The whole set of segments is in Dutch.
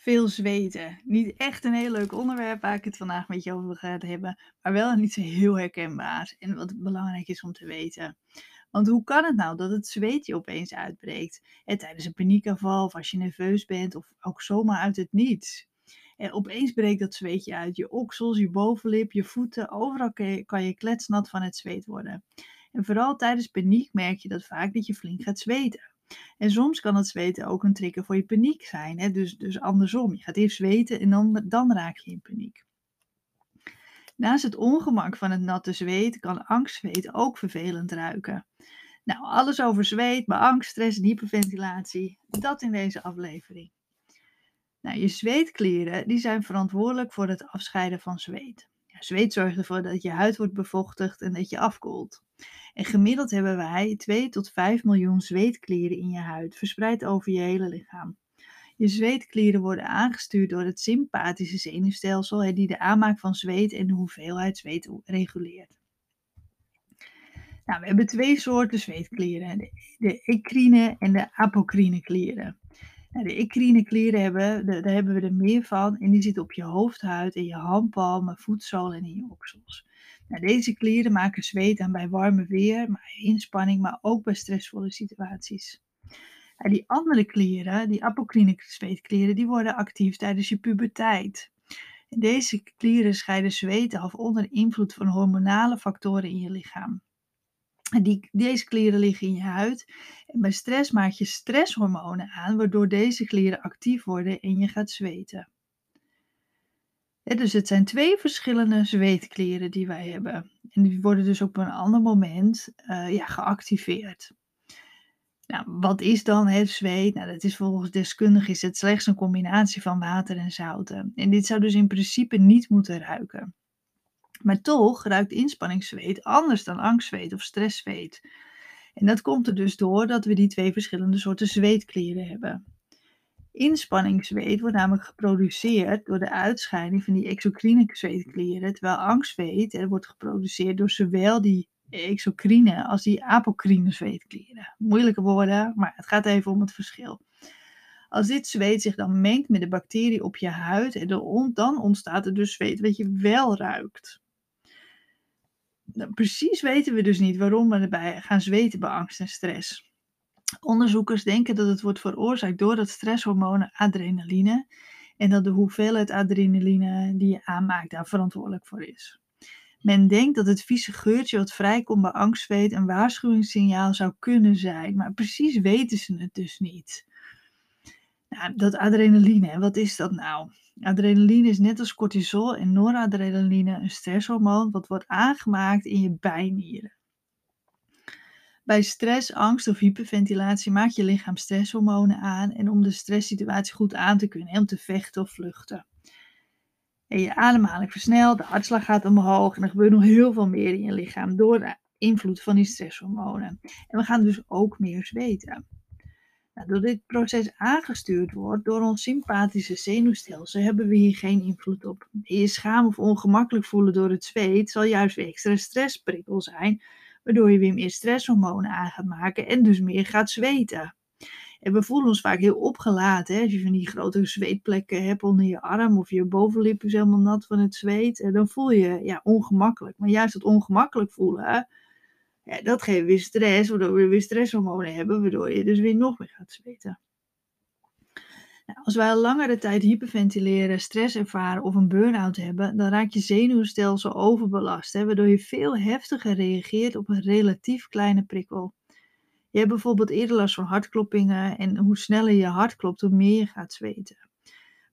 Veel zweten. Niet echt een heel leuk onderwerp waar ik het vandaag met je over ga hebben, maar wel niet zo heel herkenbaar en wat belangrijk is om te weten. Want hoe kan het nou dat het zweet je opeens uitbreekt? Hè, tijdens een paniekaanval of als je nerveus bent of ook zomaar uit het niets. En opeens breekt dat zweetje uit. Je oksels, je bovenlip, je voeten, overal kan je kletsnat van het zweet worden. En vooral tijdens paniek merk je dat vaak dat je flink gaat zweten. En soms kan het zweten ook een trigger voor je paniek zijn. Hè? Dus, dus andersom. Je gaat eerst zweten en dan, dan raak je in paniek. Naast het ongemak van het natte zweet kan angstzweet ook vervelend ruiken. Nou, alles over zweet, maar angst, stress en hyperventilatie, dat in deze aflevering. Nou, je zweetklieren die zijn verantwoordelijk voor het afscheiden van zweet. Zweet zorgt ervoor dat je huid wordt bevochtigd en dat je afkoelt. En gemiddeld hebben wij 2 tot 5 miljoen zweetklieren in je huid, verspreid over je hele lichaam. Je zweetklieren worden aangestuurd door het sympathische zenuwstelsel, die de aanmaak van zweet en de hoeveelheid zweet reguleert. Nou, we hebben twee soorten zweetklieren, de, de en de apocrine klieren. De ecrine klieren hebben, daar hebben we er meer van en die zitten op je hoofdhuid, in je handpalmen, voetzolen en in je oksels. Nou, deze klieren maken zweet aan bij warme weer, maar inspanning, maar ook bij stressvolle situaties. Die andere klieren, die apocrine zweetklieren, die worden actief tijdens je puberteit. Deze klieren scheiden zweet af onder invloed van hormonale factoren in je lichaam. Die, deze klieren liggen in je huid. En bij stress maak je stresshormonen aan, waardoor deze klieren actief worden en je gaat zweten dus het zijn twee verschillende zweetklieren die wij hebben. En die worden dus op een ander moment uh, ja, geactiveerd. Nou, wat is dan het zweet? Nou, dat is volgens deskundigen is het slechts een combinatie van water en zouten. En dit zou dus in principe niet moeten ruiken. Maar toch ruikt inspanningszweet anders dan angstzweet of stresszweet. En dat komt er dus door dat we die twee verschillende soorten zweetklieren hebben. Inspanningszweet wordt namelijk geproduceerd door de uitscheiding van die exocrine zweetklieren, terwijl angstzweet wordt geproduceerd door zowel die exocrine als die apocrine zweetklieren. Moeilijke woorden, maar het gaat even om het verschil. Als dit zweet zich dan mengt met de bacterie op je huid, dan ontstaat er dus zweet wat je wel ruikt. Nou, precies weten we dus niet waarom we erbij gaan zweten bij angst en stress. Onderzoekers denken dat het wordt veroorzaakt door het stresshormoon adrenaline en dat de hoeveelheid adrenaline die je aanmaakt daar verantwoordelijk voor is. Men denkt dat het vieze geurtje wat vrijkomt bij angstzweet een waarschuwingssignaal zou kunnen zijn, maar precies weten ze het dus niet. Dat adrenaline, wat is dat nou? Adrenaline is net als cortisol en noradrenaline een stresshormoon wat wordt aangemaakt in je bijnieren. Bij stress, angst of hyperventilatie maakt je lichaam stresshormonen aan en om de stresssituatie goed aan te kunnen, om te vechten of vluchten. En je ademhaling versnelt, de hartslag gaat omhoog en er gebeurt nog heel veel meer in je lichaam door de invloed van die stresshormonen. En we gaan dus ook meer zweten. Door dit proces aangestuurd wordt door ons sympathische zenuwstelsel, hebben we hier geen invloed op. Je schaam of ongemakkelijk voelen door het zweet zal juist weer extra stressprikkel zijn, waardoor je weer meer stresshormonen aan gaat maken en dus meer gaat zweten. En we voelen ons vaak heel opgelaten. Hè? Als je van die grote zweetplekken hebt onder je arm of je bovenlip is helemaal nat van het zweet, dan voel je ja, ongemakkelijk. Maar juist dat ongemakkelijk voelen, ja, dat geeft weer stress, waardoor we weer stresshormonen hebben, waardoor je dus weer nog meer gaat zweten. Nou, als wij al langere tijd hyperventileren, stress ervaren of een burn-out hebben, dan raakt je zenuwstelsel overbelast, hè, waardoor je veel heftiger reageert op een relatief kleine prikkel. Je hebt bijvoorbeeld eerder last van hartkloppingen en hoe sneller je hart klopt, hoe meer je gaat zweten.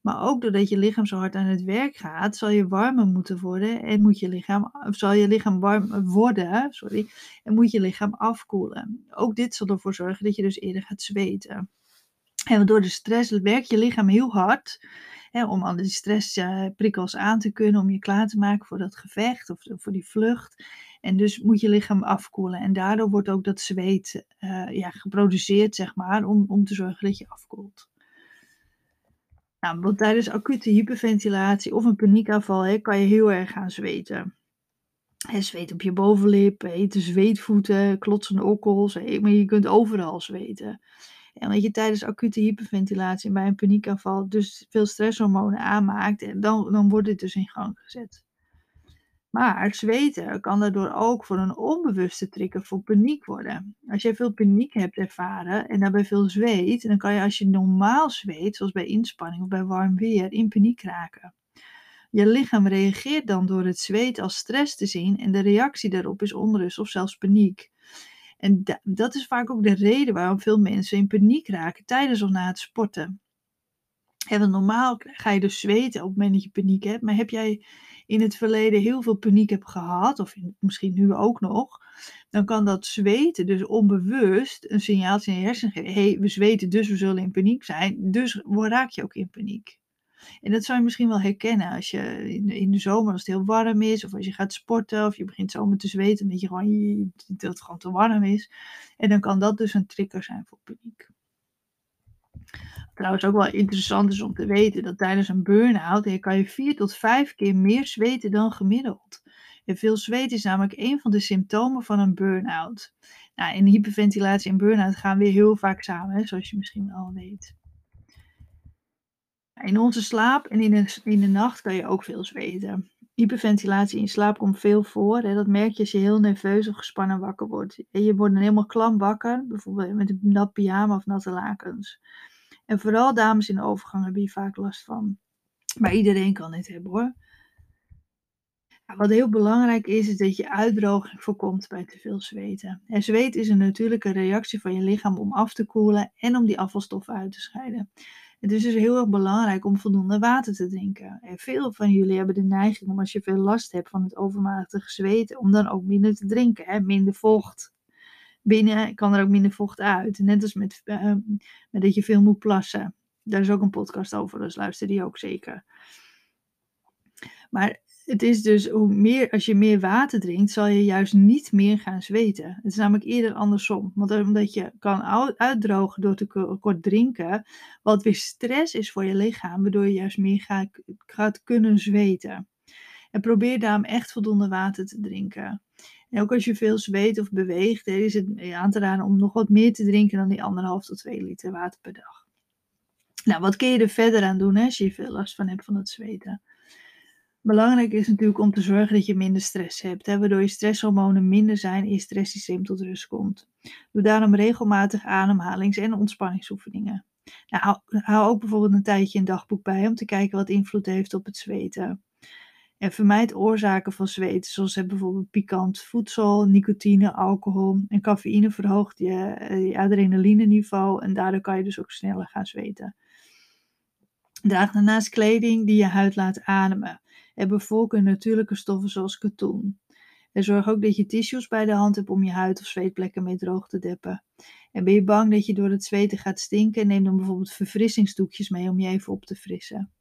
Maar ook doordat je lichaam zo hard aan het werk gaat, zal je warmer moeten worden en moet je lichaam, zal je lichaam warm worden sorry, en moet je lichaam afkoelen. Ook dit zal ervoor zorgen dat je dus eerder gaat zweten. En door de stress werkt je lichaam heel hard hè, om al die stressprikkels aan te kunnen, om je klaar te maken voor dat gevecht of voor die vlucht. En dus moet je lichaam afkoelen. En daardoor wordt ook dat zweet uh, ja, geproduceerd, zeg maar, om, om te zorgen dat je afkoelt. Nou, want tijdens acute hyperventilatie of een paniekaanval hè, kan je heel erg gaan zweten. He, zweet op je bovenlip, hete zweetvoeten, klotsende okkels, maar je kunt overal zweten. En omdat je tijdens acute hyperventilatie en bij een paniekaanval dus veel stresshormonen aanmaakt, dan, dan wordt dit dus in gang gezet. Maar zweten kan daardoor ook voor een onbewuste trigger voor paniek worden. Als jij veel paniek hebt ervaren en daarbij veel zweet, dan kan je als je normaal zweet, zoals bij inspanning of bij warm weer, in paniek raken. Je lichaam reageert dan door het zweet als stress te zien en de reactie daarop is onrust of zelfs paniek. En dat is vaak ook de reden waarom veel mensen in paniek raken tijdens of na het sporten. Normaal ga je dus zweten op het moment dat je paniek hebt, maar heb jij in het verleden heel veel paniek hebt gehad, of misschien nu ook nog, dan kan dat zweten dus onbewust een signaaltje in je hersenen geven. Hé, hey, we zweten, dus we zullen in paniek zijn. Dus raak je ook in paniek. En dat zou je misschien wel herkennen als je in de, zomer, als het heel warm is, of als je gaat sporten, of je begint zomer te zweten, je gewoon, dat het gewoon te warm is. En dan kan dat dus een trigger zijn voor paniek. Trouwens ook wel interessant is om te weten dat tijdens een burn-out kan je vier tot vijf keer meer zweten dan gemiddeld. En veel zweet is namelijk een van de symptomen van een burn-out. Nou, en hyperventilatie en burn-out gaan weer heel vaak samen, zoals je misschien wel weet. In onze slaap en in de, in de nacht kan je ook veel zweten. Hyperventilatie in slaap komt veel voor. Hè. Dat merk je als je heel nerveus of gespannen wakker wordt. je wordt dan helemaal klam wakker, bijvoorbeeld met een nat pyjama of natte lakens. En vooral dames in overgang hebben hier vaak last van. Maar iedereen kan dit hebben hoor. Wat heel belangrijk is, is dat je uitdroging voorkomt bij te veel zweten. En zweet is een natuurlijke reactie van je lichaam om af te koelen en om die afvalstoffen uit te scheiden. Het is dus heel erg belangrijk om voldoende water te drinken. En veel van jullie hebben de neiging om als je veel last hebt van het overmatige zweten, om dan ook minder te drinken, hè? minder vocht. Binnen kan er ook minder vocht uit. Net als met, uh, met dat je veel moet plassen. Daar is ook een podcast over, dus luister die ook zeker. Maar het is dus hoe meer, als je meer water drinkt, zal je juist niet meer gaan zweten. Het is namelijk eerder andersom. Want omdat je kan uitdrogen door te kort drinken, wat weer stress is voor je lichaam, waardoor je juist meer gaat kunnen zweten. Probeer daarom echt voldoende water te drinken. En ook als je veel zweet of beweegt, is het aan te raden om nog wat meer te drinken dan die anderhalf tot 2 liter water per dag. Nou, wat kun je er verder aan doen hè, als je veel last van hebt van het zweten? Belangrijk is natuurlijk om te zorgen dat je minder stress hebt, hè, waardoor je stresshormonen minder zijn en je stresssysteem tot rust komt. Doe daarom regelmatig ademhalings- en ontspanningsoefeningen. Nou, hou, ook bijvoorbeeld een tijdje een dagboek bij om te kijken wat invloed heeft op het zweten. En vermijd oorzaken van zweten, zoals bijvoorbeeld pikant voedsel, nicotine, alcohol en cafeïne verhoogt je, eh, je adrenaline niveau en daardoor kan je dus ook sneller gaan zweten. Draag daarnaast kleding die je huid laat ademen en bevolken natuurlijke stoffen zoals katoen. En zorg ook dat je tissues bij de hand hebt om je huid of zweetplekken mee droog te deppen. En ben je bang dat je door het zweten gaat stinken, neem dan bijvoorbeeld verfrissingsdoekjes mee om je even op te frissen.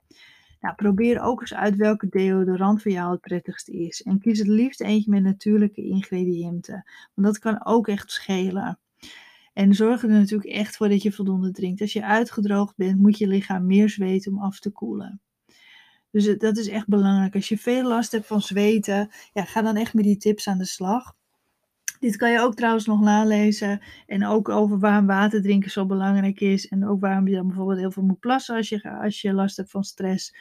Nou, probeer ook eens uit welke deodorant voor jou het prettigste is. En kies het liefst eentje met natuurlijke ingrediënten. Want dat kan ook echt schelen. En zorg er natuurlijk echt voor dat je voldoende drinkt. Als je uitgedroogd bent, moet je lichaam meer zweten om af te koelen. Dus dat is echt belangrijk. Als je veel last hebt van zweten, ja, ga dan echt met die tips aan de slag. Dit kan je ook trouwens nog nalezen. En ook over waarom water drinken zo belangrijk is. En ook waarom je dan bijvoorbeeld heel veel moet plassen als je, als je last hebt van stress.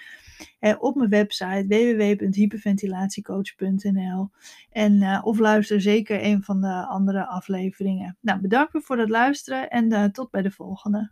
Eh, op mijn website www.hyperventilatiecoach.nl. En, uh, of luister zeker een van de andere afleveringen. Nou, bedankt voor het luisteren en uh, tot bij de volgende.